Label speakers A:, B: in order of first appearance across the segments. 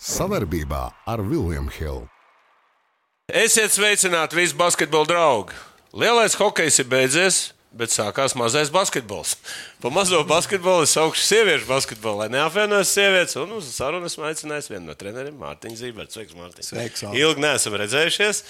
A: Savarbībā ar Vilniņu Hildu.
B: Esiet sveicināti visi basketbola draugi! Lielais hokejs ir beidzies, bet sākās mazais basketbols. Pa mazo basketbolu es augšu sieviešu basketbolu, lai neapvienojas sievietes. Un uz sarunu esmu aicinājis vienu no treneriem, Mārtiņu Zībertu. Sveiks, Mārtiņ!
C: Sveiks, Valdi.
B: Ilgi neesam redzējušies.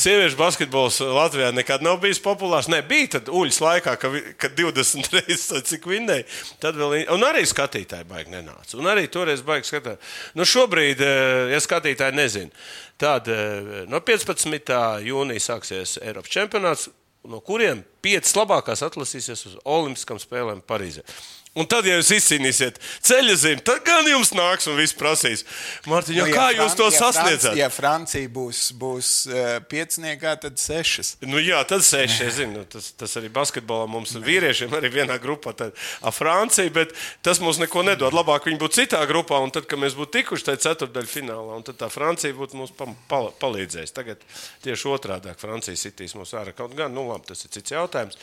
B: Sieviešu basketbols Latvijā nekad nav bijis populārs. Ne, bija tad uļas laikā, kad, kad 20 reizes cik vinnēja. Tad vēl, un arī skatītāji baigi nenāca. Un arī toreiz baigi skatīt. Nu, šobrīd, eh, ja skatītāji nezina, tad eh, no 15. jūnija sāksies Eiropas čempionāts no kuriem piecas labākās atlasīsies uz Olimpiskām spēlēm Parīzē. Un tad, ja jūs izcīnīsiet ceļa zīmi, tad gan jums nāks un viss prasīs. Mārtiņ, nu, kā jūs to
C: ja
B: sasniedzat?
C: Francija, ja Francija būs, būs uh, pieciniekā, tad sešas.
B: Nu, jā, tad seši. Es zinu, nu, tas, tas arī basketbolā mums ir vīriešiem, arī vienā grupā ar Franciju, bet tas mums neko nedod. Labāk viņi būtu citā grupā, un tad, kad mēs būtu tikuši tajā ceturdaļu finālā, un tad tā Francija būtu mums pal pal palīdzējusi. Tagad tieši otrādi Francija sitīs mums ārā kaut gan, nu labi, tas ir cits jautājums.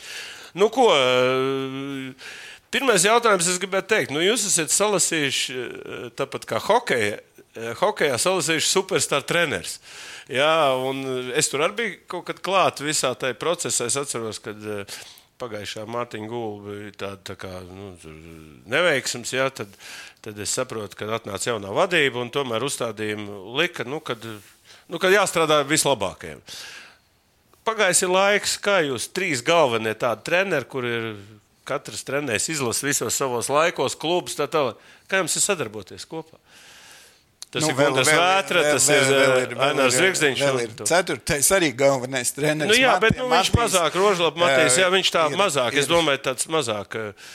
B: Nu, ko? Uh, Pirmais jautājums, es gribētu teikt, nu, jūs esat salasījuši eh, tāpat kā hokeja. eh, Hokejā salasījuši superstar treneris. Jā, un es tur arī biju kaut kad klāt visā tajā procesā. Es atceros, kad eh, pagājušā Mārtiņa Gulba bija tāda tā kā, nu, tur neveiksms. Jā, tad, tad es saprotu, ka atnāca jaunā vadība un tomēr uzstādījumu lika, nu, kad, nu, kad jāstrādā vislabākajiem. Pagājis ir laiks, kā jūs trīs galvenie tādi treneri, kur ir katrs trenējis izlases visos savos laikos, klubus, tā tālāk. Kā jums ir sadarboties kopā? Tas nu, ir Gunārs Vētra, tas vēl, ir Ainārs Zvirgzdiņš.
C: Vēl ir ceturtais arī galvenais treneris.
B: Nu, jā, bet nu, viņš mazāk, Rožlap Matīs, jā, viņš tā ir, mazāk, ir, es domāju, tāds mazāk uh,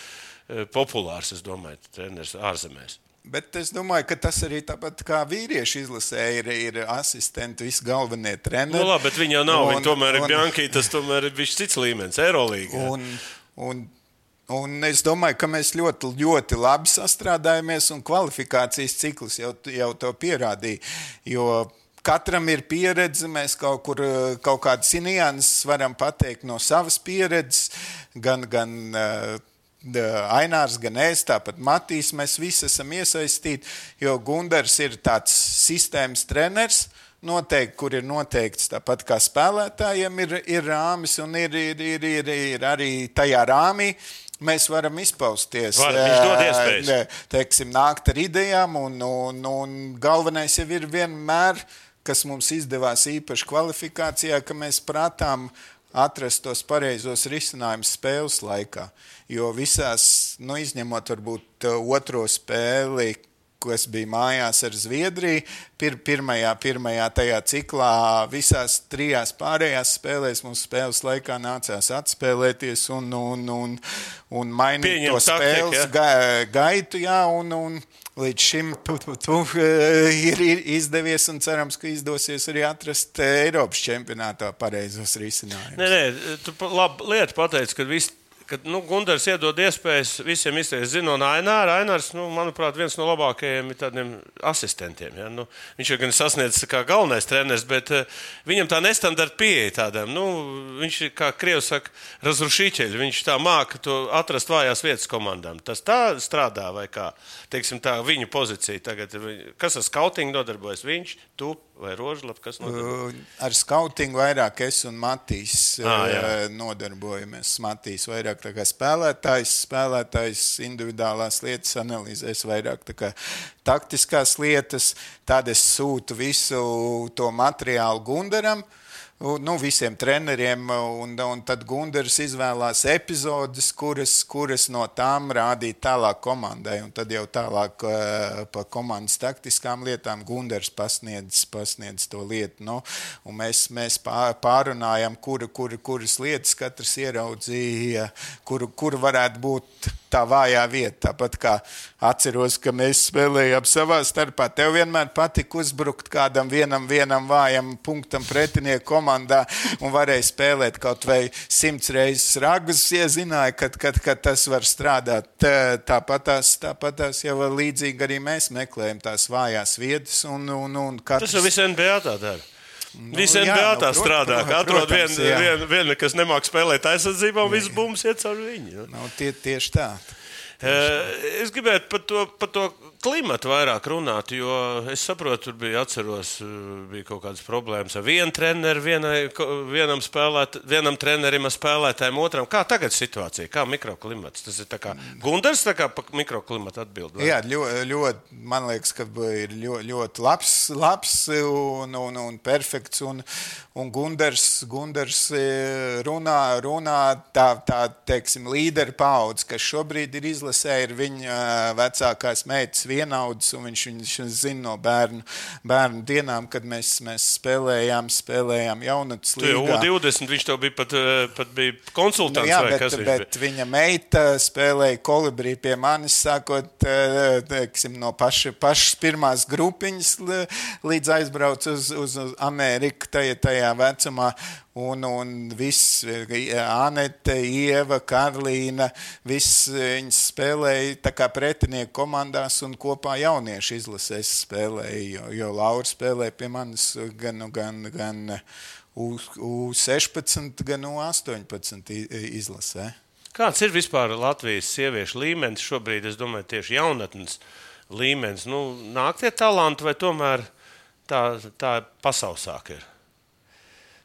B: populārs, es domāju, treneris ārzemēs.
C: Bet es domāju, ka tas arī tāpat kā vīriešu izlasē ir, ir asistenti, visi galvenie treneri.
B: Nu, labi, bet viņi jau nav. Un, viņi tomēr ir Bjankī, tas tomēr ir bijis cits līmenis, Eirolīga.
C: Un, un Un es domāju, ka mēs ļoti, ļoti labi sastrādājamies, un kvalifikācijas cikls jau, jau to pierādīja. Jo katram ir pieredze, mēs kaut, kur, kaut kādas nianses varam pateikt no savas pieredzes, gan, gan uh, Ainārs, gan es, tāpat Matīs, mēs visi esam iesaistīti, jo Gundars ir tāds sistēmas treneris. Noteikti, kur ir noteikts tāpat kā spēlētājiem, ir, ir rāmis un ir, ir, ir, ir, ir arī tajā rāmī. Mēs varam izpausties,
B: Var, viņš dod iespējas.
C: teiksim, nākt ar idejām, un, un, un galvenais jau ir vienmēr, kas mums izdevās īpaši kvalifikācijā, ka mēs prātām atrast tos pareizos risinājumus spēles laikā. Jo visās, nu, izņemot varbūt otro spēli, kas bija mājās ar Zviedriju. Pir, pirmajā, pirmajā tajā ciklā, visās trijās pārējās spēlēs mums spēles laikā nācās atspēlēties un, un, un, un mainīt
B: Pieņem
C: to spēles
B: taktiku, ja?
C: ga, gaitu. Jā, un, un, Līdz šim tu, tu, tu, ir, ir izdevies, un cerams, ka izdosies arī atrast Eiropas čempionātā pareizos risinājumus.
B: Nē, nē, tu labi lietu pateici, ka viss kad nu, Gunārs iedod iespējas visiem izteikties. Zinu, un Ainārs, Ainārs nu, manuprāt, viens no labākajiem asistentiem. Ja? Nu, viņš jau gan sasniedzis kā galvenais treneris, bet uh, viņam tā nestandarta pieeja tādam. Nu, viņš ir, kā Krievs saka, razrušīķeļi. Viņš tā māca to atrast vājās vietas komandām. Tas tā strādā vai kā? Teiksim, tā viņa pozīcija tagad. Kas ar skautingu nodarbojas? Viņš, tu vai Rožlap, kas nodarbojas?
C: Uh, ar skautingu vairāk es un Matīs ah, jā. nodarbojamies. Matīs vairāk vairāk spēlētājs, spēlētājs individuālās lietas analizēs, vairāk taktiskās lietas. Tad es sūtu visu to materiālu Gundaram. Uh, nu, visiem treneriem, un, un tad Gunārs izvēlās epizodes, kuras, kuras no tām rādīt tālāk komandai. Un tad jau tālāk uh, par komandas taktiskām lietām Gunārs pasniedz, pasniedz to lietu. Nu, mēs, mēs pārunājam, kur, kur, kuras lietas katrs ieraudzīja, kur, kur varētu būt tā vājā vieta. Tāpat kā atceros, ka mēs spēlējām savā starpā. Tev vienmēr patika uzbrukt kādam vienam, vienam vājam punktam pretinieku komandā un varēja spēlēt kaut vai simts reizes ragus. Ja zināja, ka, ka, ka tas var strādāt. Tāpatās, tāpatās jau līdzīgi arī mēs meklējam tās vājās vietas. Un, un, un katrs...
B: Tas jau viss NBA tā dara. Nu, Visi NBA tā nu, strādā. Atrod vienu, vien, vien, kas nemāķi spēlēt aizsardzībā, un viss bums iet caur viņu.
C: Nu, tie, tieši tā.
B: Uh, es gribētu par to, par to klimatu vairāk runāt, jo es saprotu, tur bija, atceros, bija kaut kādas problēmas ar vienu treneru, vienai, vienam, spēlēt, vienam trenerim, spēlētājiem, otram. Kā tagad situācija, kā mikroklimats? Tas ir kā Gundars, tā kā par mikroklimatu atbild.
C: Vai? Jā, ļoti, ļoti, man liekas, ka ir ļoti, ļoti labs, labs un, un, un perfekts. Un, un Gundars, Gundars e, runā, runā tā, tā teiksim, līderu paudze, kas šobrīd ir izlasē, ir viņa vecākās meitas vienaudzes, un viņš viņu zina no bērnu, bērnu dienām, kad mēs, mēs spēlējām, spēlējām jaunatnes līgā.
B: Tu 20, viņš tev bija pat, eh, pat bija konsultants. Nu, jā,
C: bet, bet viņa meita spēlēja kolibrī pie manis, sākot eh, teiksim, no paša, pašas pirmās grupiņas līdz aizbrauc uz, uz, uz Ameriku tajā, tajā vecumā. Un, un viss, Anete, Ieva, Karolīna, viss viņas spēlēja pretinieku komandās un kopā jauniešu izlasēs spēlēja. Jo, jo Laura spēlēja pie manis gan, gan, gan U16, gan U18 izlasē.
B: Kāds ir vispār Latvijas sieviešu līmenis šobrīd? Es domāju, tieši jaunatnes līmenis. Nu, nāk tie talanti vai tomēr tā, tā pasausāk ir?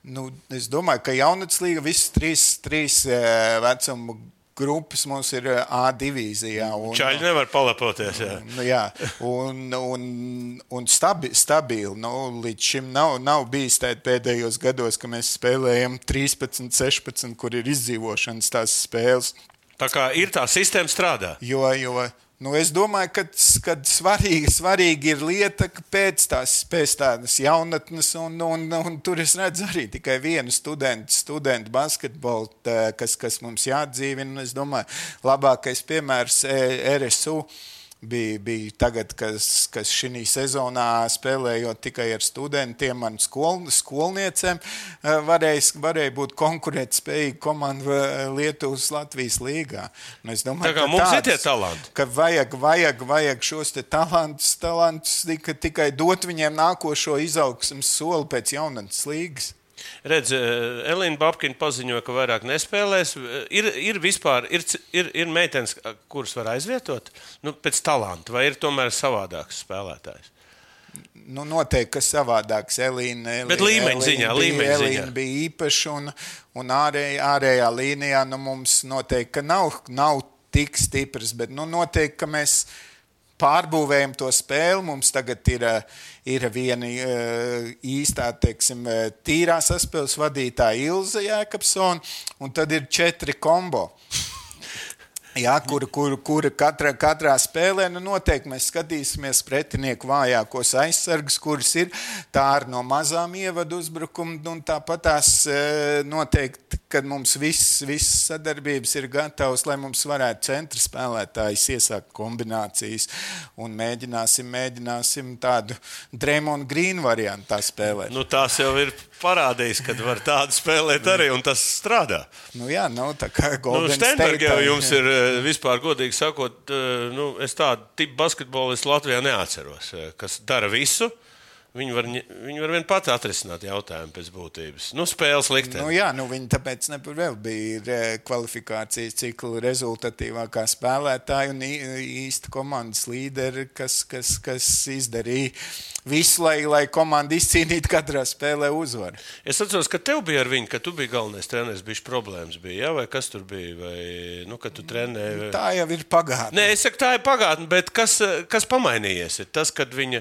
C: Nu, es domāju, ka jaunatnes līga visas trīs, trīs eh, vecuma grupas mums ir eh, A divīzijā.
B: Čaļi nevar palapoties. Jā,
C: nu, jā un, un, un stabi, stabili. Nu, līdz šim nav, nav bijis tādā pēdējos gados, ka mēs spēlējam 13, 16, kur ir izdzīvošanas tās spēles.
B: Tā kā ir tā sistēma strādā.
C: Jo, jo Nu, es domāju, ka, ka svarīgi, svarīgi ir lieta, ka pēc tās pēc tādas jaunatnes, un, un, un tur es redzu arī tikai vienu studentu, studentu basketbolu, kas, kas mums jāatdzīvina. Es domāju, labākais piemērs e, RSU bija, bija tagad, kas, kas šī sezonā spēlējot tikai ar studentiem un skol, skolniecēm, eh, varēja, varēja būt konkurētspējīga komanda eh, Lietuvas Latvijas līgā.
B: Nu, es domāju, ka mums tāds, ir tie talanti.
C: Ka vajag, vajag, vajag šos talantus, talantus tikai, tikai dot viņiem nākošo izaugsmas soli pēc jaunatnes līgas.
B: Redz, eh, Elīna Babkina paziņoja, ka vairāk nespēlēs. Eh, ir, ir vispār ir, ir, ir meitenes, kuras var aizvietot nu, pēc talanta, vai ir tomēr savādāks spēlētājs?
C: Nu, noteikti, ka savādāks. Elīna,
B: Elīna, Bet līmeņa Elīna ziņā, līmeņa
C: Elīna ziņā. bija īpaša un, un ārējā, ārējā līnijā nu, mums noteikti nav, nav tik stiprs, bet nu, noteikti, ka mēs pārbūvējam to spēli. Mums tagad ir, ir viena eh, īstā, teiksim, eh, tīrā saspēles vadītāja Ilza Jēkabsona, un tad ir četri kombo. Jā, kur, kur, kur katrā, katrā spēlē nu noteikti mēs skatīsimies pretinieku vājākos aizsargus, kuras ir tā ar no mazām ievadu uzbrukumu. Tāpat tās e, noteikti, kad mums viss, viss sadarbības ir gatavs, lai mums varētu centra spēlētājs iesākt kombinācijas un mēģināsim, mēģināsim tādu Dreamonu Green variantu tā spēlēt.
B: Nu, tās jau ir parādījis, ka var tādu spēlēt arī, un tas strādā.
C: Nu, jā, nu, tā kā Golden nu,
B: Stenberg jau jums ir eh, vispār, godīgi sakot, eh, nu, es tādu tipu basketbolistu Latvijā neatceros, eh, kas dara visu. Viņi var, viņi var vien pati atrisināt jautājumu pēc būtības. Nu, spēles likteni.
C: Nu, jā, nu, viņi tāpēc vēl bija kvalifikācijas cikla rezultatīvākā spēlētāja un īsta komandas līderi, kas, kas, kas izdarīja visu, lai, lai komanda izcīnītu katrā spēlē uzvaru.
B: Es atceros, ka tev bija ar viņu, ka tu biji galvenais treneris, bija problēmas, bija, ja? vai kas tur bija? Vai, nu, tu trenēji, vai...
C: Tā jau ir pagātne.
B: Nē, es saku, tā ir pagātne, bet kas, kas pamainījies? Ir tas, kad viņa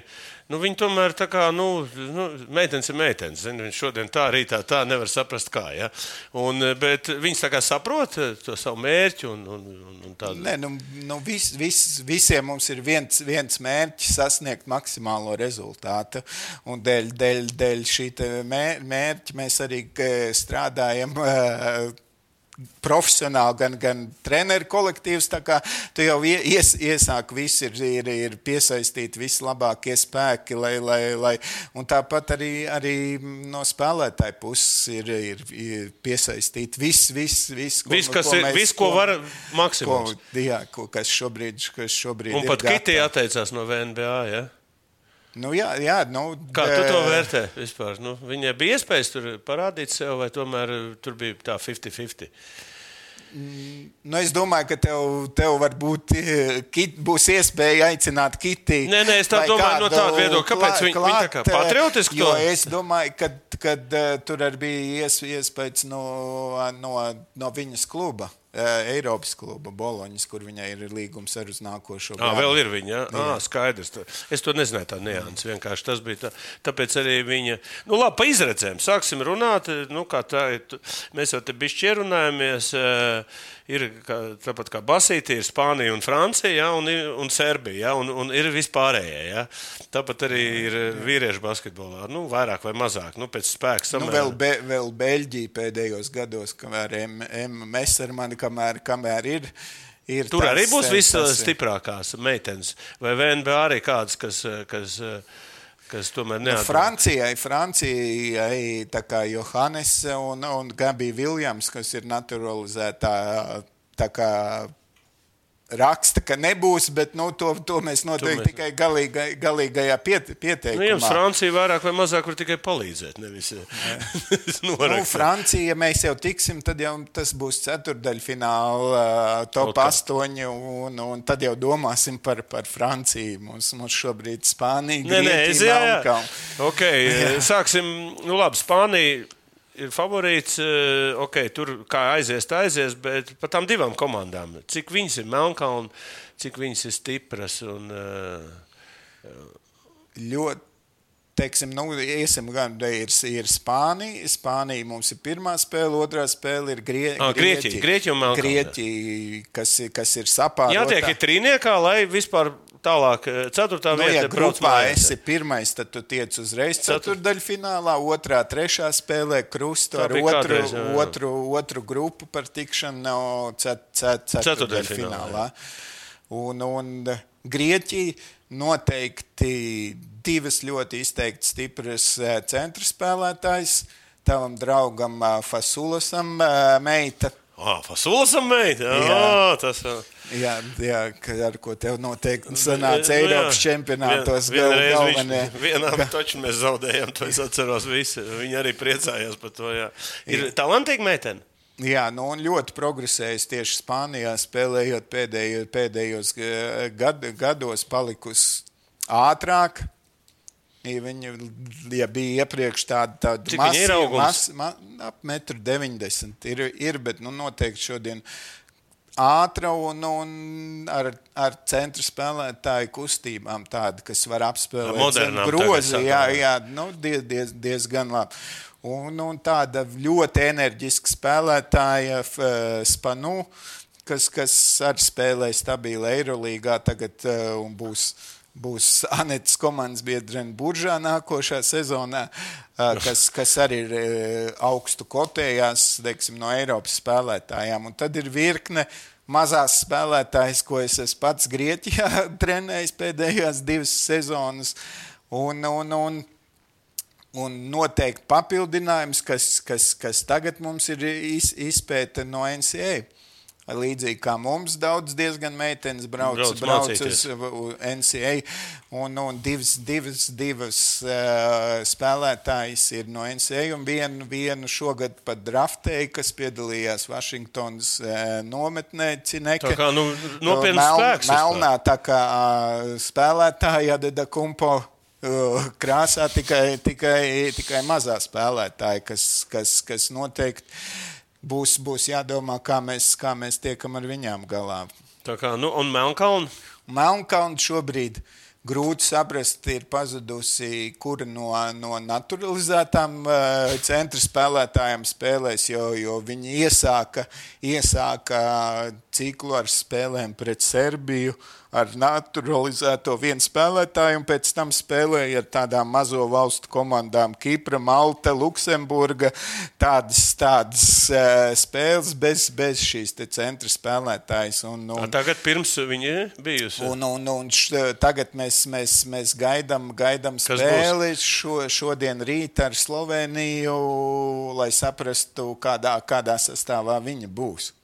B: nu, viņi tomēr tā kā, nu, nu meitenes ir meitenes. Viņš šodien tā, rītā tā, nevar saprast, kā. Ja? Un, bet viņas tā kā saprot to savu mērķi un, un, un tādu.
C: Nē, nu, nu vis, vis, visiem mums ir viens, viens mērķis sasniegt maksimālo rezultātu. Un dēļ, dēļ, dēļ šī mērķa mēs arī strādājam profesionāli, gan, gan treneru kolektīvs. Tu jau ies, iesāki, visi ir, ir, ir piesaistīti, vislabākie spēki. Lai, lai, lai, tāpat arī, arī no spēlētāja puses ir, ir, ir piesaistīti viss, viss, viss,
B: ko, viss, kas ko, ir, mēs, viss, ko, ko var maksimums.
C: Ko, jā, ko, kas šobrīd, kas šobrīd
B: un ir. Un pat Kitī atteicās no VNBA. Ja?
C: Nu, jā, jā, nu,
B: Kā tu to vērtē vispār? Nu, viņai bija iespējas tur parādīt sev, vai tomēr tur bija tā 50-50?
C: Nu, es domāju, ka tev, tev varbūt kit, būs iespēja aicināt Kitī.
B: Nē, nē, es tā domāju no tāda viedokļa. Kāpēc viņi, viņi tā kā patriotiski
C: to? Jo es domāju, ka kad, uh, tur arī bija ies, iespējas no, no, no viņas kluba. Eiropas kluba Boloņas, kur viņai ir līgums ar nākošo
B: gadu. Ah, vēl ir viņa. Ja? Ah, skaidrs. Es to nezināju, tā nianses. Vienkārši tas bija tā. Tāpēc arī viņa. Nu, labi, pa izredzēm. Sāksim runāt. Nu, tā. Mēs jau te bišķi ierunājamies. Uh, ir kā, tāpat kā Basītī, ir Spānija un Francija, ja, un, un Serbija, ja, un, un ir vispārējie. Ja. Tāpat arī ir vīriešu basketbolā, nu, vairāk vai mazāk, nu, pēc spēka
C: samērā. Nu, vēl, be, vēl Beļģija pēdējos gados, kamēr MS ar mani, kamēr, kamēr ir. Ir
B: Tur arī būs visstiprākās meitenes, vai VNB arī kādas, kas, kas kas tomēr neatbalsta.
C: Nu, Francijai, Francijai tā kā Johannes un, un Gabija Viljams, kas ir naturalizētā tā kā raksta, ka nebūs, bet nu, to, to mēs noteikti mēs... tikai galīgai, galīgajā piet, pieteikumā. Nu,
B: jums Francija vairāk vai mazāk var tikai palīdzēt, nevis
C: nu, Francija, ja mēs jau tiksim, tad jau tas būs ceturdaļfināla top okay. 8, un, un tad jau domāsim par, par Franciju. Mums, mums šobrīd Spānija, Grieķija, nē, nē, jā, jā.
B: Okay, sāksim, nu labi, Spānija ir favorīts. Eh, okay, tur kā aizies, tā aizies, bet par tām divām komandām. Cik viņas ir Melnkalna, cik viņas ir stipras. Un, uh,
C: ļoti. Teiksim, nu, iesim gan, ir, ir Spānija. Spānija mums ir pirmā spēle, otrā spēle ir Grie,
B: ah, Grieķija. Grieķija,
C: Grieķija kas, kas ir sapāta.
B: Jātiek ir trīniekā, lai vispār Tālāk, eh, ceturtā nu, vieta. Ja
C: grupā esi pirmais, tad tu tiec uzreiz ceturdaļfinālā, otrā, trešā spēlē krustu ar otru, kādreiz, jā, jā. otru, otru grupu par tikšanu no cet, cet, ceturdaļfinālā. Un, un Grieķija noteikti divas ļoti izteikti stipras eh, centra spēlētājas. Tavam draugam eh, Fasulasam meita.
B: Ah, Fasulasam meita? Jā, jā. tas ir.
C: Jā, jā ar ko tev noteikti sanāca Eiropas nu, čempionātos. Vien, galvenie.
B: Viņš, vienā taču mēs zaudējām, to es atceros visi. Viņi arī priecājās par to. Jā. Ir jā. talantīga meitene.
C: Jā, nu, un ļoti progresējis tieši Spānijā, spēlējot pēdējo, pēdējos gad, gados, palikusi ātrāk. Ja viņa ja bija iepriekš tāda, tāda masīva, mas, ma, ap 1,90 m. Ir, ir, bet nu, noteikti šodien ātra un, un ar, ar centra spēlētāju kustībām, tāda, kas var apspēlēt grozi. Jā, jā nu, diez, diez, diezgan labi. Un, un tāda ļoti enerģiska spēlētāja, Spanu, kas, kas arī spēlē stabili Eirolīgā tagad uh, un būs. Būs Anētas komandas biedrene Buržā nākošā sezonā, kas, kas arī ir augstu kotējās teiksim, no Eiropas spēlētājām. Un tad ir virkne mazās spēlētājas, ko es esmu pats Grieķijā trenējis pēdējās divas sezonas. Un, un, un, un noteikti papildinājums, kas, kas, kas tagad mums ir iz, izpēta no NCA. Līdzīgi kā mums, daudz diezgan meitenes brauc, brauc, brauc uz NCA. Un, un divas, divas, divas uh, spēlētājas ir no NCA, un vienu, vienu šogad pat draftēja, kas piedalījās Vašingtonas uh, nometnē Cineke.
B: Tā kā nu, nopietns Mel, spēks.
C: Melnā tā kā uh, spēlētāja Adeda Kumpo krāsā tikai, tikai, tikai mazā spēlētāja, kas, kas, kas noteikti būs, būs jādomā, kā mēs, kā mēs tiekam ar viņām galā.
B: Tā kā, nu, un Melnkalna?
C: Melnkalna šobrīd grūti saprast, ir pazudusi, kura no, no naturalizētām uh, centra spēlētājiem spēlēs, jo, jo viņi iesāka, iesāka ciklu ar spēlēm pret Serbiju. Ar naturalizēto vienu spēlētāju, un pēc tam spēlēja ar tādām mazo valstu komandām - Kipra, Malta, Luksemburga. Tādas, tādas uh, spēles bez, bez šīs centra spēlētājas. Un, un,
B: A, tagad pirms viņa bijusi.
C: Un, un, un š, tagad mēs, mēs, mēs gaidām, gaidām spēli šo, šodien rīt ar Sloveniju, lai saprastu, kādā, kādā sastāvā viņa būs.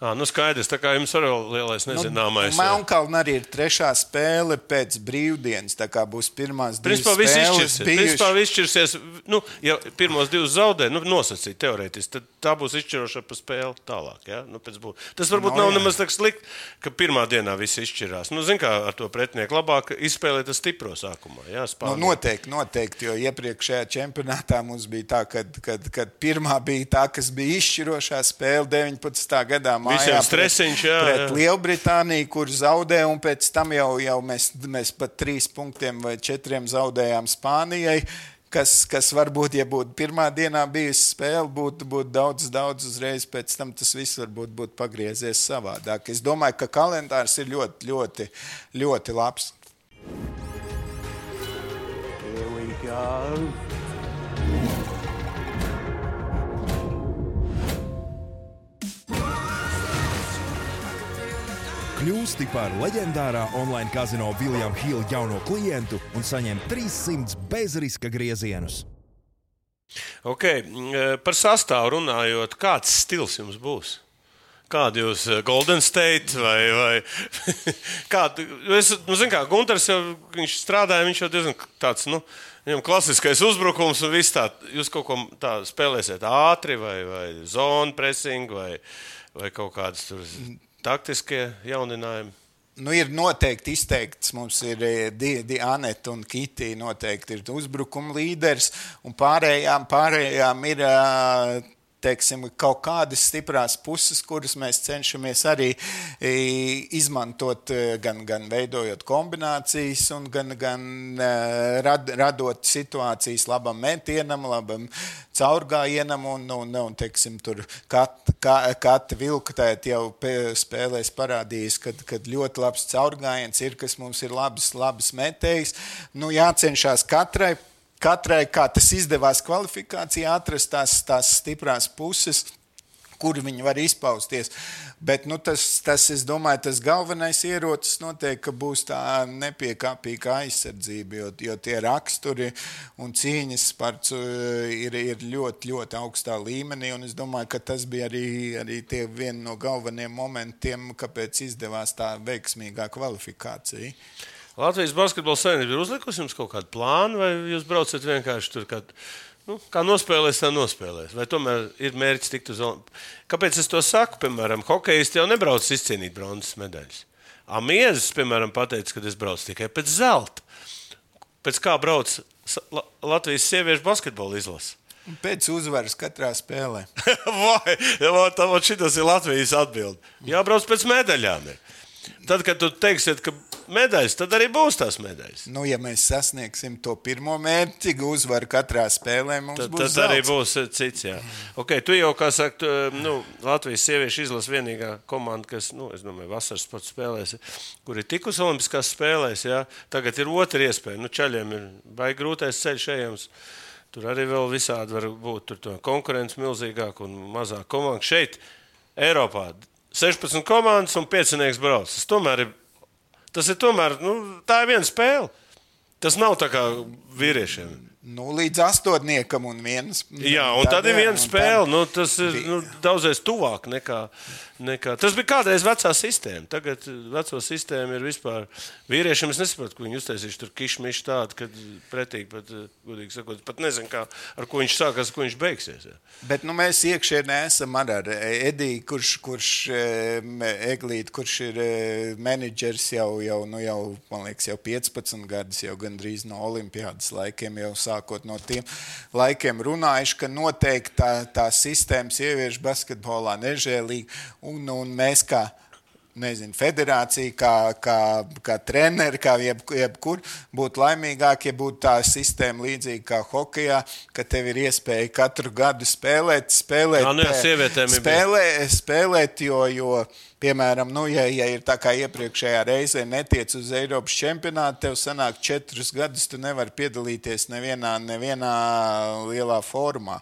B: À, nu skaidrs, tā kā jums arī lielais nezināmais.
C: Nu, Melnkalna arī ir trešā spēle pēc brīvdienas. Tā kā būs pirmās divas
B: Principā viss
C: spēles.
B: izšķirsies. Principā viss izšķirsies. Nu, ja pirmos divus zaudē, nu, nosacīt teorētiski, tad tā būs izšķiroša pa spēli tālāk. Ja? Nu, Tas varbūt
C: No,
B: nav
C: jā.
B: nemaz tik slikti, ka pirmā dienā viss izšķirās. Nu, zin kā ar to pretinieku labāk izspēlēt tas stipro sākumā. Jā,
C: Nu, noteikti, noteikti, jo iepriekšējā čempionātā mums bija tā, ka pirmā bija tā, kas bija izšķirošā spēle 19. gadā. Mājā
B: Visiem
C: pret-
B: stresiņš, jā,
C: Pret
B: jā.
C: Lielbritāniju, kur zaudēja, un pēc tam jau, jau mēs, mēs pat trīs punktiem vai četriem zaudējām Spānijai. Kas, kas varbūt, ja būtu pirmā dienā bijusi spēle, būtu, būtu daudz, daudz uzreiz pēc tam tas viss varbūt būtu pagriezies savādāk. Es domāju, ka kalendārs ir ļoti, ļoti, ļoti labs.
D: Here we go.
E: Kļūsti par leģendārā online kazino Viljama Hila jauno klientu un saņem 300 bezriska griezienus.
B: Okay. mm, Par sastāvu runājot, kāds stils jums būs? Kāda jūs eh, Golden State vai, vai kāda? Es, nu, zinu, kā Gunārs jau strādāja, viņš jau diezgan tāds, nu, viņam klasiskais uzbrukums un viss tā. Jūs kaut ko tādu spēlēsiet ātri vai, vai zonu pressing vai, vai kaut kādas tur taktiskie jauninājumi.
C: Nu, ir noteikti izteikts, mums ir eh, Di- Di- Aneta un Kitija. Noteikti ir uzbrukuma līderis, un pārējām, pārējām ir ā, teiksim, kaut kādas stiprās puses, kuras mēs cenšamies arī e, izmantot, e, gan, gan veidojot kombinācijas, gan, gan e, rad, radot situācijas labam metienam, labam caurgājienam. Un, un, un, teiksim, tur kat, ka, katra vilktēta jau pē- spēlēs parādījis, ka kad ļoti labs caurgājiens ir, kas mums ir labs, labs metējs. Nu, jācenšas katrai katrai, kā tas izdevās kvalifikācijā, atrast tās, tās stiprās puses. Kur viņi var izpausties. Bet nu, tas, tas, es domāju, tas galvenais ierocis noteikti būs tā nepiekāpīga aizsardzība, jo, jo tie raksturi un cīņas parts uh, ir, ir ļoti, ļoti augstā līmenī. Es domāju, ka tas bija arī, arī tie vieni no galvenajiem momentiem, kāpēc izdevās tā veiksmīgā kvalifikācija.
B: Latvijas basketbola savienība ir uzlikusi jums kaut kādu plānu, vai jūs braucat vienkārši tur, kad, nu, kā nospēlēs, tā nospēlēs? Vai tomēr ir mērķis tikt uz Olimpiskajām? Kāpēc es to saku? Piemēram, hokeisti jau nebrauc izcīnīt bronzas medaļas. Amiezis, piemēram, pateica, ka es braucu tikai pēc zelta. Pēc kā brauc Latvijas sieviešu basketbola izlase?
C: Pēc uzvaras katrā spēlē.
B: Vai tā šitas ir Latvijas atbilde? Jābrauc pēc medaļām. ir. Tad, kad tu teiksiet, ka medaļas, tad arī būs tās medaļas.
C: Nu, ja mēs sasniegsim to pirmo mērķi, uzvaru katrā spēlē,
B: Tad,
C: būs
B: tad arī
C: zelts.
B: būs eh, cits. Jā. Okay, tu jau, kā saka, tu, eh, nu, Latvijas sieviešu izlase vienīgā komanda, kas, nu, es domāju, vasaras sporta spēlēs, kur ir tikus Olimpiskās spēlēs. Jā. Tagad ir otra iespēja. Nu, čaļiem ir baigi grūtais ceļš ejams. Tur arī vēl visādi var būt. Konkurence milzīgāka un mazāk komanda. Šeit, Eiropā, 16 komandas un 5 brauc. Tas tomēr ir, tas ir tomēr, nu, tā ir viena spēle. Tas nav tā kā vīriešiem.
C: Nu, līdz astotniekam un viens.
B: Jā, un tad ir viena spēle. Nu, tas ir nu, daudzreiz tuvāk nekā, nekā. Tas bija kādreiz vecā sistēma. Tagad veco sistēma ir vispār. Vīriešiem es nesaprotu, ko viņi uztaisījuši tur kišmiši tādu, ka pretīgi pat, eh, godīgi sakot, pat nezinu, kā, ar ko viņš sākās, ko viņš beigsies. Jā.
C: Bet nu, mēs iekšienē esam ar, ar Ediju, kurš, kurš Eglīt, kurš ir eh, menedžers jau, jau, nu, jau, man liekas, jau 15 gadus, jau gandrīz no Olimpiādas laikiem, jau sākot no tiem laikiem runājuši, ka noteikti tā, tā sistēma sieviešu basketbolā nežēlīga, un, un mēs kā nezinu, federācija, kā, kā, kā treneri, kā jeb, jebkur, būtu laimīgāk, ja būtu tā sistēma līdzīga kā hokeja, ka tev ir iespēja katru gadu spēlēt, spēlēt,
B: Jā, nu jā,
C: eh,
B: sievietēm ir
C: spēlē, spēlēt jo, jo, piemēram, nu, ja, ja ir tā kā iepriekšējā reizē netiec uz Eiropas čempionātu, tev sanāk četrus gadus, tu nevari piedalīties nevienā, nevienā lielā formā.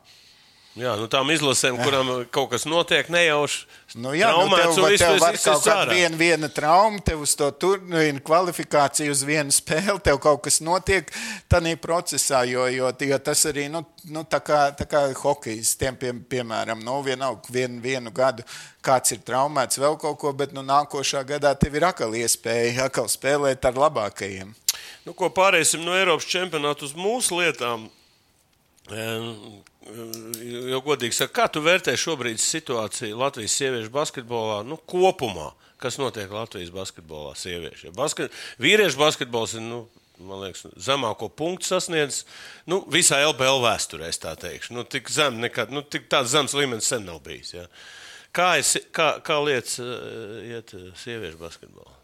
B: Jā, nu tām izlasēm, kurām kaut kas notiek nejauši.
C: Nu, jā, nu, tev,
B: traumēts un
C: var-
B: viss,
C: tev var
B: esi
C: kaut kāda viena, viena trauma, tev uz to turpina kvalifikāciju uz vienu spēli, tev kaut kas notiek tādā procesā, jo, jo, jo tas arī, nu, nu tā kā, tā kā hokejs, tiem, pie, piemēram, nu, vienalga, vien, vienu gadu kāds ir traumēts vēl kaut ko, bet nu, nākošā gadā tev ir atkal iespēja atkal spēlēt ar labākajiem.
B: Nu, ko pāriesim no Eiropas čempionāta uz mūsu lietām. Jo, godīgi sakot, kā tu vērtē šobrīd situāciju Latvijas sieviešu basketbolā nu, kopumā? Kas notiek Latvijas basketbolā sieviešu? Basket... Vīriešu basketbols ir nu, liekas, zemāko punktu sasniedzis nu, visā LBL vēsturē, es tā teikšu. Nu, tik zem, nekad, nu, tik tāds zems līmenis sen nav bijis. Ja. Kā, es, kā, kā lietas eh, iet eh, sieviešu basketbolā?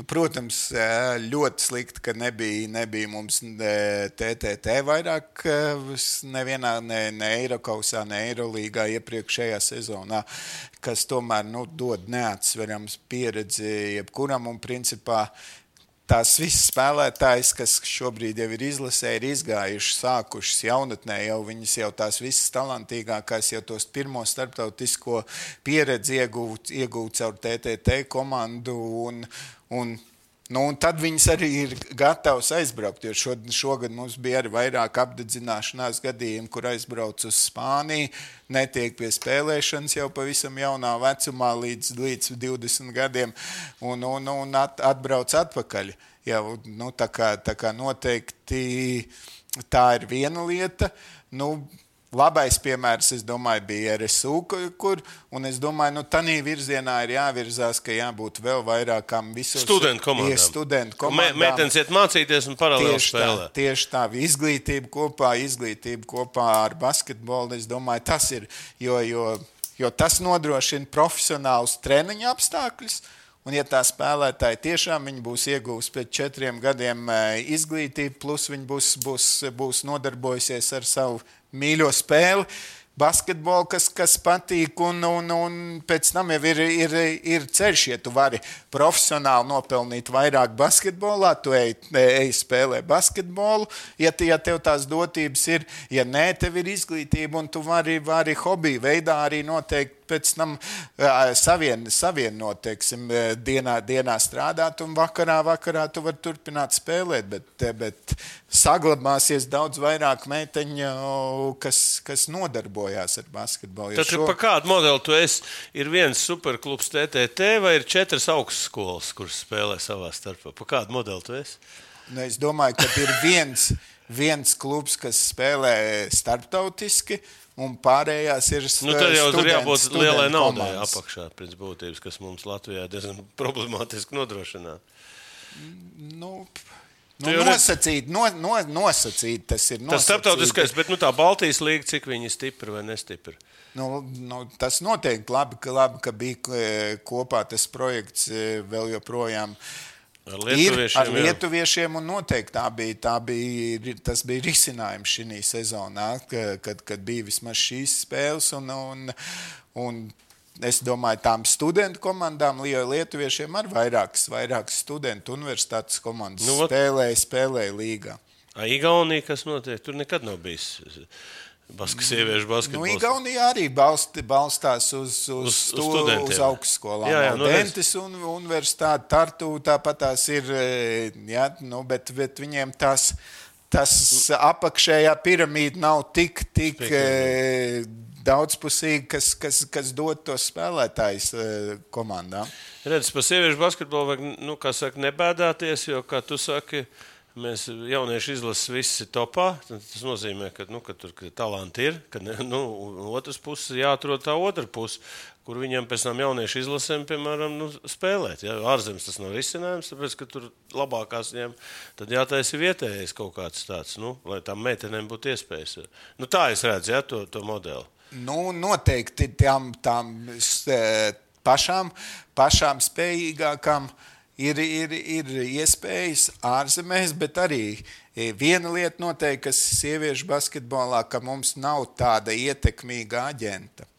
C: Nu, Protams, ļoti slikti, ka nebija, nebija mums TTT vairāk ē, s- nevienā, ne, ne Eiropausā, ne Eirolīgā iepriekšējā sezonā, kas tomēr nu, dod neatsverams pieredzi jebkuram un principā. Tās visas spēlētājas, kas šobrīd jau ir izlasē, ir izgājušas, sākušas jaunatnē, jau viņas jau tās visas talantīgākās, jau tos pirmo starptautisko pieredzi iegūt, iegūt caur TTT komandu. Un, un, nu, tad viņas arī ir gatavas aizbraukt. Šo, šogad mums bija arī vairāk apdedzināšanās gadījumu, kur aizbrauc uz Spāniju, netiek pie spēlēšanas jau pavisam jaunā vecumā, līdz, līdz 20 gadiem, un, un, un at, atbrauc atpakaļ. Jau, nu, tā, kā, tā kā noteikti tā ir viena lieta. Nu, Labais piemērs, es domāju, bija RSU, kur- un es domāju, nu, tādā virzienā ir jāvirzās, ka jābūt vēl vairākām visos
B: Studentu komandām.
C: Studentu komandām.
B: Meitenes iet mācīties un paralēli
C: Tieši tā,
B: spēlē.
C: tieši tā, izglītība kopā, izglītība kopā ar basketbolu. Es domāju, tas ir, jo, jo, jo tas nodrošina profesionālus treniņu apstākļus. Un, ja tā spēlētāja tiešām būs iegūsti pēc četriem gadiem eh, izglītību, plus viņi būs, būs, būs nodarbojusies ar savu mīļo spēli, basketbolu, kas, kas patīk, un, un, un pēc tam jau ir, ir, ir ceļš, ja tu vari profesionāli nopelnīt vairāk basketbolā, tu ej, ej spēlē basketbolu, ja, te, ja tev tās dotības ir, ja nē, tev ir izglītība, un tu vari, vari hobiju veidā arī noteikti pēc tam savien, savienot, teiksim, dienā, dienā strādāt, un vakarā, vakarā tu vari turpināt spēlēt, bet, bet saglabāsies daudz vairāk meiteņu, kas, kas nodarbojās ar basketbolu.
B: Tad, šo... pa kādu modeli tu esi? Ir viens superklubs TTT vai ir četras augstskolas, kuras spēlē savā starpā? Pa kādu modeli tu esi?
C: Nu, es domāju, ka ir viens, viens klubs, kas spēlē starptautiski, un pārējās ir
B: Nu, tad jau tur
C: student-
B: jābūt lielai naudai
C: komandas.
B: apakšā, pēc būtības, kas mums Latvijā diezgan problemātiski nodrošināt.
C: Nu, nu, nosacīt, no, no, nosacīt, tas ir.
B: Tas
C: nosacīt.
B: starptautiskais, bet nu, tā Baltijas līnija, cik viņi ir stipri vai nestipri.
C: Nu, nu, tas noteikti labi, ka, labi, ka bija e, kopā tas projekts e, vēl joprojām.
B: Ar
C: Ir
B: lietuviešiem.
C: ar
B: jā.
C: lietuviešiem, un noteikti tā bija, tā bija, tas bija risinājums šī sezonā, ka, kad, kad bija vismaz šīs spēles. Un, un, un es domāju, tām studentu komandām, lietuviešiem ir vairākas, vairākas studentu universitātes komandas,
B: Nu,
C: spēlēja, spēlēja līgā.
B: Igaunija, kas notiek, tur nekad nav bijis. Baskas sieviešu
C: Nu,
B: basketbols.
C: Igaunija arī balsti, balstās uz, uz,
B: Uz-
C: uz,
B: uz
C: augstskolām.
B: Jā, jā, nu.
C: Dentes un universitāte, Tartu, tāpat tās ir. e, Jā, nu, bet, bet viņiem tas, tas apakšējā piramīda nav tik, tik e, daudzpusīga, kas, kas, kas dod tos spēlētājus e, komandām.
B: Redz, par sieviešu basketbolu vajag, nu, kā saka, nebēdāties, jo, kā tu saki, mēs jaunieši izlases visi topā. Tas nozīmē, ka, nu, ka tur ka talanti ir, ne, nu, otrs puses jāatrod tā otra puse, kur viņiem pēc tam jauniešu izlasēm, piemēram, nu, spēlēt. Ja? Ārzemes tas nav risinājums, tāpēc, ka tur labākās viņiem tad jātaisa vietējais kaut kāds tāds, nu, lai tām meitenēm būtu iespējas. Nu, tā es redzu, ja, to, to modeli.
C: Nu, noteikti tām, tām s- e, pašām, pašām spējīgākām ir, ir, ir iespējas ārzemēs, bet arī e, viena lieta noteikti, kas sieviešu basketbolā, ka mums nav tāda ietekmīga aģenta.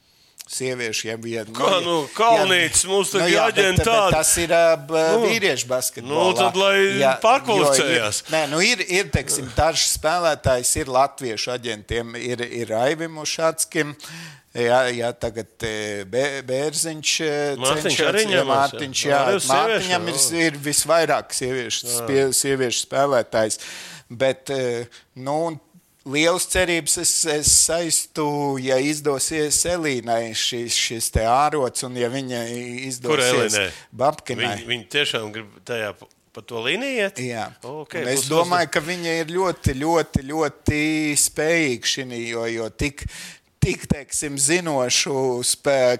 C: Sieviešu, ja bija.
B: Kā, nu, Kalnītis mums tagad jāģen
C: bet, bet
B: tādu.
C: Tas ir uh,
B: Nu,
C: vīriešu basketbolā.
B: nu, tad lai pārkvalificējās.
C: jo ir- Nē, nu ir, ir teiksim, daži spēlētājs, ir latviešu aģentiem, ir, ir Aivim Ušatskim. Jā, jā, tagad Bē- Bērziņš
B: Mārtiņš
C: cenšas-
B: arī
C: jā,
B: ņemās, jā.
C: Mārtiņš, jā,
B: uz
C: Mārtiņam ir, ir visvairāk sieviešu, sieviešu spēlētājs. Bet, nu, Lielas cerības es, es saistu, ja izdosies Elīnai šis, šis te ārots, un ja viņa izdosies? Babkinai.
B: Viņi, viņi tiešām grib tajā pa, to līniju iet.
C: Jā,
B: Okay,
C: Un es domāju, ka viņa ir ļoti, ļoti, ļoti spējīga šī, jo, jo tik, tik teiksim, zinošu,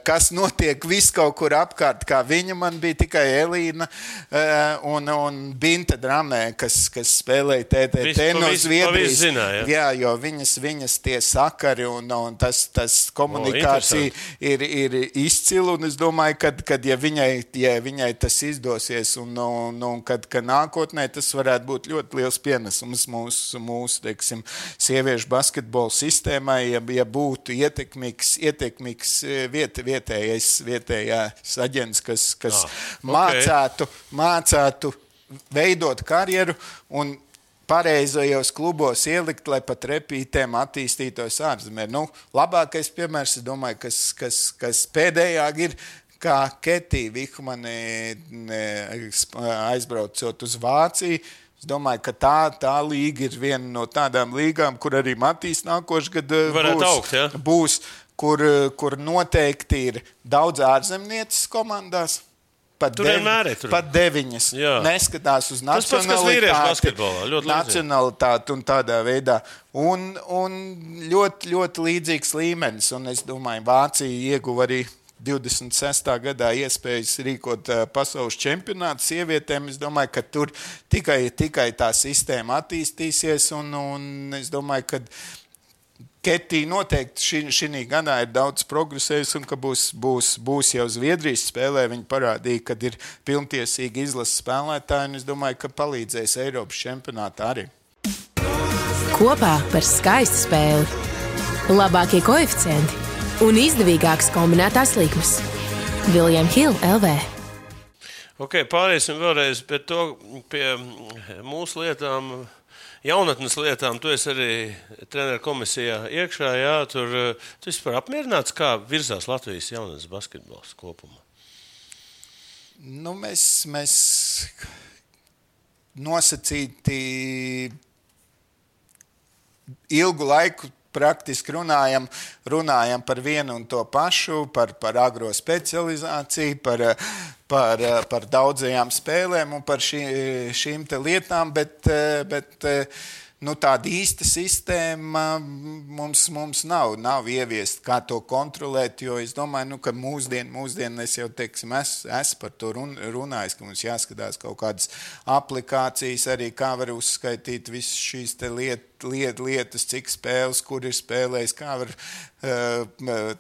C: kas notiek vis kaut kur apkārt, kā viņa man bija tikai Elīna eh, un, un Binta Dramē, kas, kas spēlēja TTT no Zviedrijas.
B: zināja, ja?
C: Jā, jo viņas, viņas tie sakari un, un tas, tas komunikācija ir, ir izcila. Un es domāju, ka, kad ja viņai, ja viņai tas izdosies, un, un, un kad, kad nākotnē tas varētu būt ļoti liels pienesums mūsu, mūsu teiksim, sieviešu basketbola sistēmai, ja, ja būtu ietekmīgs, ietekmīgs eh, viet, vietējais, vietējais aģents, kas, kas
B: Ah, ok.
C: mācētu, mācētu veidot karjeru. Un pareizajos klubos ielikt, lai pat repītēm attīstītos ārzemē. Nu, labākais piemērs, domāju, kas, kas, kas pēdējā ir. Kā Ketija Vikmane aizbraucot uz Vāciju, es domāju, ka tā, tā līga ir viena no tādām līgām, kur arī Matīs nākošais gads
B: Varētu
C: būs,
B: augt, ja?
C: būs kur, kur noteikti ir daudz ārzemnieces komandās. Pat,
B: Tur vienmēr ir, tur.
C: pat deviņas.
B: Jā.
C: Neskatās uz
B: līdzīgi.
C: nacionalitāti un tādā veidā. Un, un ļoti, ļoti līdzīgs līmenis. Un es domāju, Vācija ieguva arī 26. gadā iespējas rīkot uh, pasaules čempionātu sievietēm. Es domāju, ka tur tikai, tikai tā sistēma attīstīsies. Un, un es domāju, ka Ketija noteikti šī gadā ir daudz progresējusi, un ka būs, būs, būs jau Zviedrijas spēlē. Viņa parādīja, ka ir pilntiesīgi izlases spēlētāji, un es domāju, ka palīdzēs Eiropas čempionātā arī.
F: Kopā par skaistu spēli, labākie koeficienti un izdevīgākas kombinētās likmes. Viljams Hilde LV.
B: Okay, pāriesim vēlreiz pie, to, pie mūsu lietām. Jaunatnes lietām, tu esi arī treneru komisijā iekšā. Jā, tur eh, tu esi par apmierināts, kā virzās Latvijas jaunatnes basketbols kopumā.
C: Nu, mēs, mēs nosacīti ilgu laiku praktiski runājam, runājam par vienu un to pašu, par, par agro specializāciju, par, par, par daudzajām spēlēm un par šī, šīm lietām, bet, bet nu, tāda īsta sistēma mums, mums nav, nav ieviesta, kā to kontrolēt. Jo es domāju, nu, ka mūsdien, mūsdien es jau teiksim, es, es par to run, runāju, ka mums jāskatās kaut kādas aplikācijas, arī kā var uzskaitīt visas šīs liet, liet, lietas, cik spēles, kur ir spēlējis, kā var. Uh,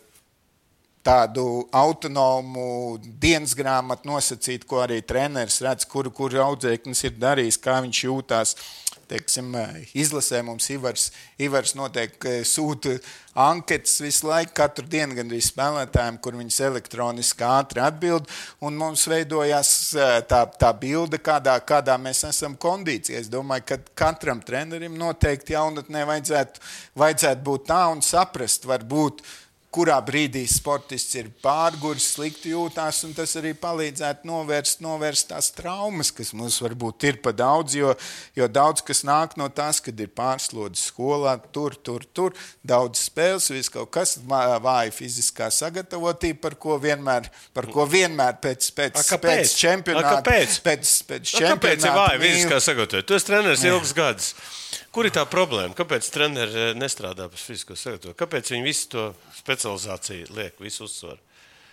C: tādu autonomu dienas grāmatu nosacīt, ko arī treneris redz, kur, kur audzēknis ir darījis, kā viņš jūtās. Teiksim, izlasē mums Ivars, Ivars noteikti sūta anketas visu laiku, katru dienu gandrīz spēlētājiem, kur viņas elektroniski ātri atbild. Un mums veidojās tā, tā bilde, kādā, kādā mēs esam kondīcijā. Es domāju, ka katram trenerim noteikti jaunatnē vajadzētu, vajadzētu būt tā un saprast, varbūt kurā brīdī sportists ir pārguris, slikti jūtās, un tas arī palīdzētu novērst, novērst tās traumas, kas mums varbūt ir pa daudz, jo, jo daudz kas nāk no tās, kad ir pārslodzes skolā, tur, tur, tur, daudz spēles, viss kaut kas vāja fiziskā sagatavotība, par ko vienmēr, par ko vienmēr pēc, pēc,
B: A,
C: pēc čempionāta.
B: A, kāpēc?
C: Pēc, pēc
B: A, Kāpēc ir
C: čempionāta
B: vāja fiziskā sagatavotība? Tu esi treneris ilgus gadus. Kur ir tā problēma? Kāpēc treneris nestrādā pēc fiziskā sagatavotība? Kāpēc viņi visu to specializāciju liek, visu uzsvaru?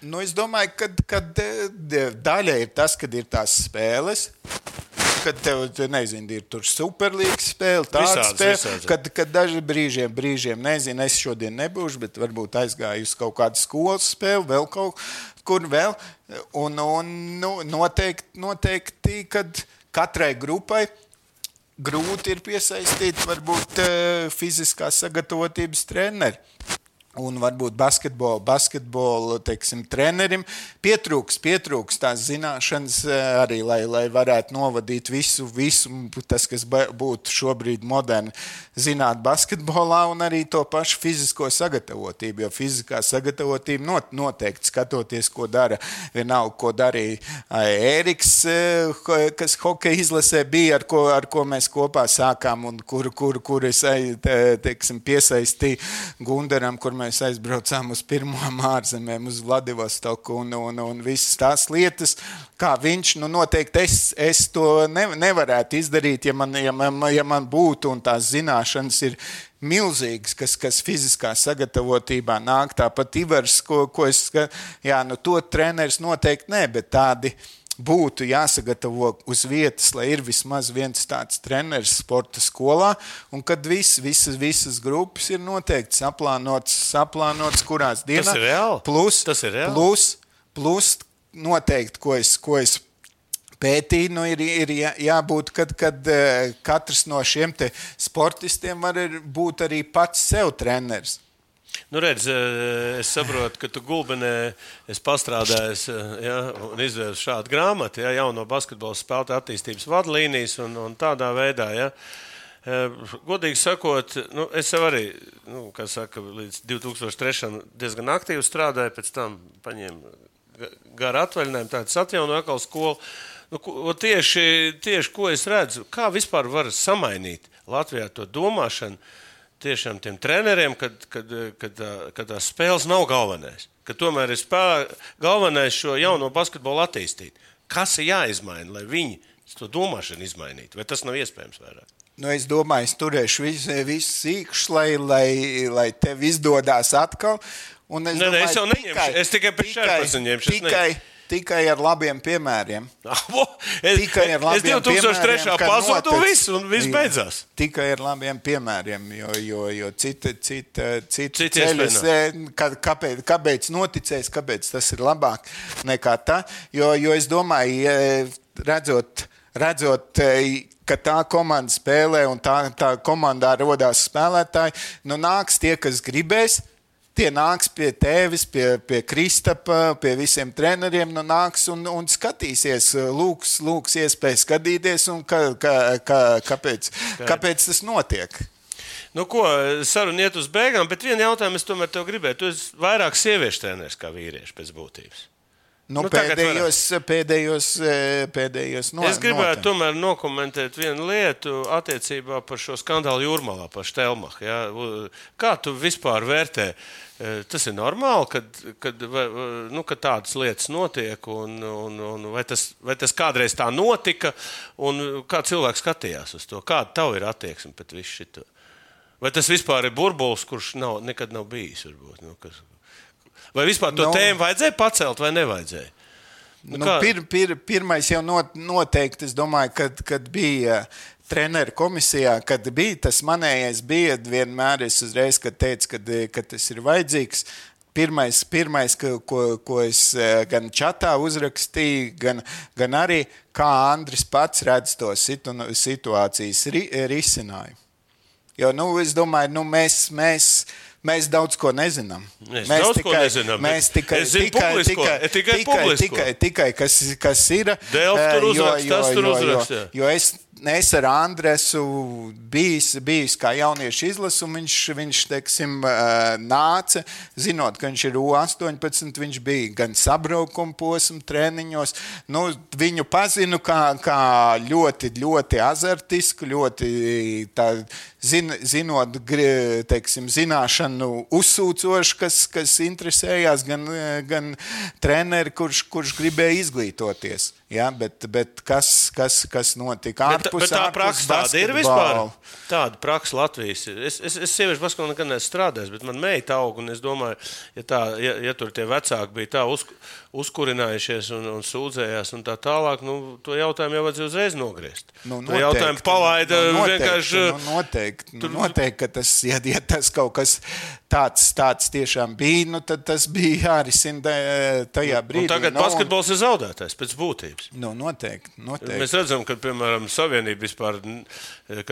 C: Nu, es domāju, ka daļa ir tas, kad ir tās spēles. Kad tev, te, nezinu, ir tur superlīgas spēle, tāda spēle,
B: visādas.
C: kad, kad daži brīžiem, brīžiem, nezinu, es šodien nebūšu, bet varbūt aizgāju uz kaut kādu skolas spēli, vēl kaut kur vēl. Un, un nu, noteikti, noteikti, kad katrai grupai grūti ir piesaistīt varbūt eh, fiziskās sagatavotības treneri. Un varbūt basketbola, basketbola teiksim, trenerim pietrūks, pietrūks tās zināšanas eh, arī, lai, lai varētu novadīt visu, visu tas, kas būtu šobrīd moderni, zināt basketbolā un arī to pašu fizisko sagatavotību. Jo fiziskā sagatavotība not, noteikti skatoties, ko dara vienalga, ko darīja eh, Ēriks, eh, kas hokeja izlasē bija, ar ko, ar ko mēs kopā sākām un kur, kur, kur es teiksim, piesaistīju Gundaram, kur mēs aizbraucām uz pirmām ārzemēm, uz Vladivostoku un, un, un visas tās lietas. Kā viņš, nu, noteikti es, es to ne, nevarētu izdarīt, ja man, ja, man, ja man būtu un tās zināšanas ir milzīgas, kas, kas fiziskā sagatavotībā nāk. Tāpat Ivars, ko, ko es jā, nu, to treneris noteikti nē, bet tādi būtu jāsagatavo uz vietas, lai ir vismaz viens tāds treneris sporta skolā, un kad vis, visas, visas grupas ir noteikti saplānotas, saplānotas kurās dienās.
B: ir reāli?
C: Plus,
B: Tas ir reāli?
C: plus, plus noteikti, ko es, ko es pētīju, nu, ir, ir jā, jābūt, kad, kad eh, katrs no šiem te sportistiem var būt arī pats sev treneris.
B: Nu, redz, eh, es saprotu, ka tu gulbenē esi pastrādājis eh, ja, un izdevies šādu grāmatu, ja, jauno basketbola spēlētāju attīstības vadlīnijas un, un tādā veidā. Ja. Eh, Godīgi sakot, nu, es jau arī nu, saka, līdz 2003. diezgan aktīvi strādāju, pēc tam paņēmu ga- garu atvaļinājumu, tādu atjaunoju atkal skolu. Nu, ko- tieši, tieši ko es redzu, kā vispār var samainīt Latvijā to domāšanu tiešām tiem treneriem, kad, kad, kad, kad tās spēles nav galvenais. Ka tomēr ir spēlē, galvenais šo jauno basketbolu attīstīt. Kas ir jāizmaina, lai viņi to domāšanu izmainītu? Vai tas nav iespējams vairāk?
C: Nu, es domāju, es turēšu visu, visu sīkšu, lai, lai, lai tev izdodas atkal. Un es,
B: Nē, nē, es jau
C: domāju,
B: neņemšu. Es tikai pēc Šerpats ņemšu, es
C: Tikai, tikai ar labiem piemēriem.
B: Es,
C: Tikai ar
B: es
C: labiem
B: 2003.
C: piemēriem, ka
B: pazudu
C: notic-
B: visu un viss beidzās.
C: Tikai ar labiem piemēriem, jo, jo, jo cita, cita, cita ceļas, ka, kāpēc, kāpēc noticēs, kāpēc tas ir labāk nekā tā. Jo, jo es domāju, redzot, redzot ka tā komanda spēlē un tā, tā komandā radās spēlētāji, nu nāks tie, kas gribēs. Tie nāks pie tevis, pie, pie Kristapa, pie visiem treneriem, nu nāks un, un skatīsies, lūgs, lūgs iespēju skatīties, un ka, ka, ka, kāpēc, kāpēc tas notiek.
B: Nu, ko, saruna iet uz beigām, bet vienu jautājumu es tomēr tev gribēju. Tu esi vairāk sieviešu treneris kā vīrieši pēc būtības.
C: Nu,
B: Nu,
C: pēdējos, pēdējos, eh, pēdējos no,
B: Es gribētu
C: notem.
B: tomēr nokomentēt vienu lietu attiecībā par šo skandālu jūrmalā, par Štelmachu. Ja? Kā tu vispār vērtē? Eh, Tas ir normāli, kad, kad, nu, kad tādas lietas notiek, un, un, un vai, tas, vai tas kādreiz tā notika, un kā cilvēks skatījās uz to? Kāda tev ir attieksme pret visu šo? Vai tas vispār ir burbulis, kurš nav, nekad nav bijis? Varbūt, nu, kas, vai vispār to
C: Nu.
B: tēmu vajadzēja pacelt vai nevajadzēja? Nu,
C: Nu, pir, pir, pirmais jau not, noteikti, es domāju, kad, kad bija treneru komisijā, kad bija tas manējais, bija vienmēr es uzreiz, teicu, kad, kad tas ir vajadzīgs. Pirmais, pirmais ka, ko, ko es eh, gan čatā uzrakstīju, gan, gan arī kā Andris pats redz to situ, situācijas ri, risinājumu. Jo, nu, es domāju, nu, mēs, mēs, mēs daudz ko nezinām.
B: Mēs
C: mēs
B: daudz ko nezinām,
C: Mēs tikai,
B: zinu
C: tikai, tikai,
B: tikai
C: tikai, tikai, tikai kas, kas ir.
B: Delfi
C: eh,
B: tur
C: jo-
B: tas tur jā.
C: Jo, jo es, es ar Andresu bijis, bijis kā jauniešu izlasu, un viņš, viņš teiksim, nāca, zinot, ka viņš ir U18, viņš bija gan sabraukuma posma treniņos. Nu, viņu pazinu kā, kā ļoti, ļoti azartisku, ļoti tā, zin, zinot, teiksim, zināšanu uzsūcošu, kas, kas interesējās, gan, gan treneri, kurš, kurš gribēja izglītoties. Ja, bet, bet kas, kas, kas notika
B: Bet,
C: ārpus,
B: bet tā
C: ārpus
B: praksa tāda ir vispār. Tāda praksa Latvijas. ir. Es, es, es sieviešu basketbolā nekad neesmu strādājis, bet man meita aug. un Es domāju, ja, tā, ja, ja tur tie vecāki bija tā uz, uzkurinājušies un, un sūdzējās un tā tālāk, nu, to jautājumu jau vajadzēja uzreiz nogriezt.
C: Nu,
B: to jautājumu palaida
C: nu, noteikti,
B: vienkārši.
C: Nu, noteikti, nu, noteikti, ka tas, ja, ja tas kaut kas tāds, tāds tiešām bija, nu, tad tas bija jārisina tajā brīdī.
B: Un tagad
C: nu, un-
B: basketbols ir zaudētājs pēc būtības. Atšķirības.
C: Nu, noteikti, noteikti.
B: Mēs redzam, ka, piemēram, Savienība vispār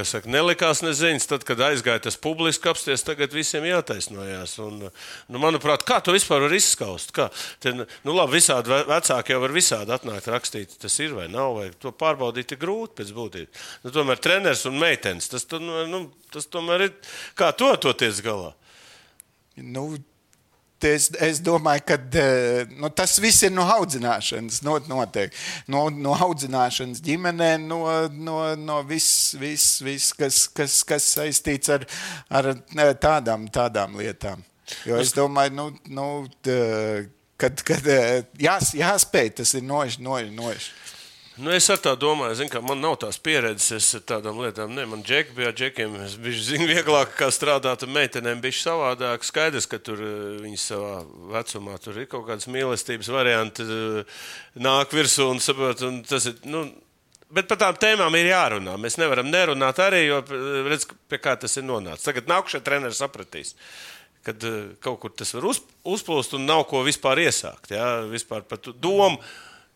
B: saka, nelikās neziņas, tad, kad aizgāja tas publiski apsties, tagad visiem jātaisnojās. Un, nu, manuprāt, kā to vispār var izskaust? Kā? Te, nu, labi, visādi vecāki jau var visādi atnākt rakstīt, tas ir vai nav, vai to pārbaudīt ir grūti pēc būtības. Nu, tomēr treneris un meitenes, tas, nu, tas tomēr ir, kā to toties galā?
C: Nu, Es, es domāju, ka eh, nu, tas viss ir no audzināšanas. Noteikti. No, no audzināšanas ģimenē, no, no, no viss, vis, vis, kas, kas, kas saistīts ar, ar tādām, tādām lietām. Jo es domāju, nu, nu, kad, kad eh, jās, jāspēj, tas ir nož, nož, nož.
B: Nu, es ar tā domāju, zin, ka man nav tās pieredzes. Es ar tādām lietām, ne, man džeki bija džekiem. Es biju zinu, vieglāk kā strādāt ar meitenēm, bija savādāk. Skaidrs, ka tur eh, viņas savā vecumā tur ir kaut kādas mīlestības varianti, eh, nāk virsū un saprot. Un tas ir, nu, Bet par tām tēmām ir jārunā. Mēs nevaram nerunāt arī, jo redz, pie kā tas ir nonācis. Tagad nākamais treneris sapratīs, kad eh, kaut kur tas var uz, uzplūst un nav ko vispār iesākt. Ja? Vispār par domu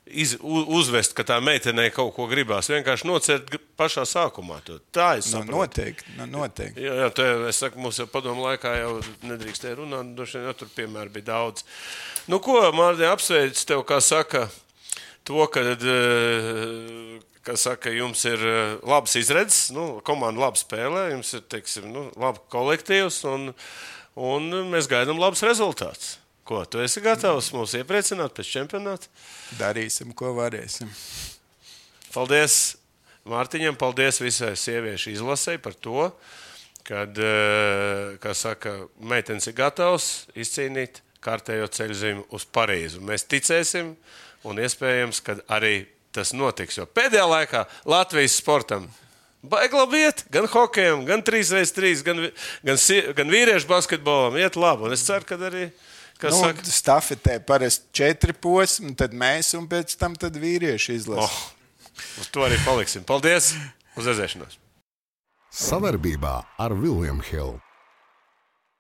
B: iz, uzvest, ka tā meitenei kaut ko gribās. Vienkārši nocert pašā sākumā. To. Tā ir
C: no, noteikti. No, noteikti.
B: Jā, jā tā, es saku, mums jau padomu laikā jau nedrīkstēja runāt. Došien, jā, tur piemēri bija daudz. Nu, ko, Mārtiņ, apsveic tev, kā saka, to, ka. Kas saka, jums ir labs izredzes, nu, komanda labi spēlē, jums ir teiksim, nu, labi kolektīvs, un, un mēs gaidām labus rezultātus. Ko tu esi gatavs mūs iepriecināt pēc čempionāta?
C: Darīsim, ko varēsim.
B: Paldies Mārtiņam, paldies visai sieviešu izlasē par to, kad, eh, kā saka, meitenes ir gatavs izcīnīt kārtējo ceļu zīmi uz Parīzi. Mēs ticēsim, un iespējams, ka arī tas notiks. Jo pēdējā laikā Latvijas sportam baigi labi iet, gan hokejam, gan 3x3, gan, gan, gan vīriešu basketbolam iet labi. Un es ceru, ka arī
C: Kas nu, saka? Stafetē parasti četri posmi, tad mēs un pēc tam vīrieši izlasām.
B: Oh, uz to arī paliksim. Paldies! Uz redzēšanos!
A: Savarbībā ar Vilniņu Hildu.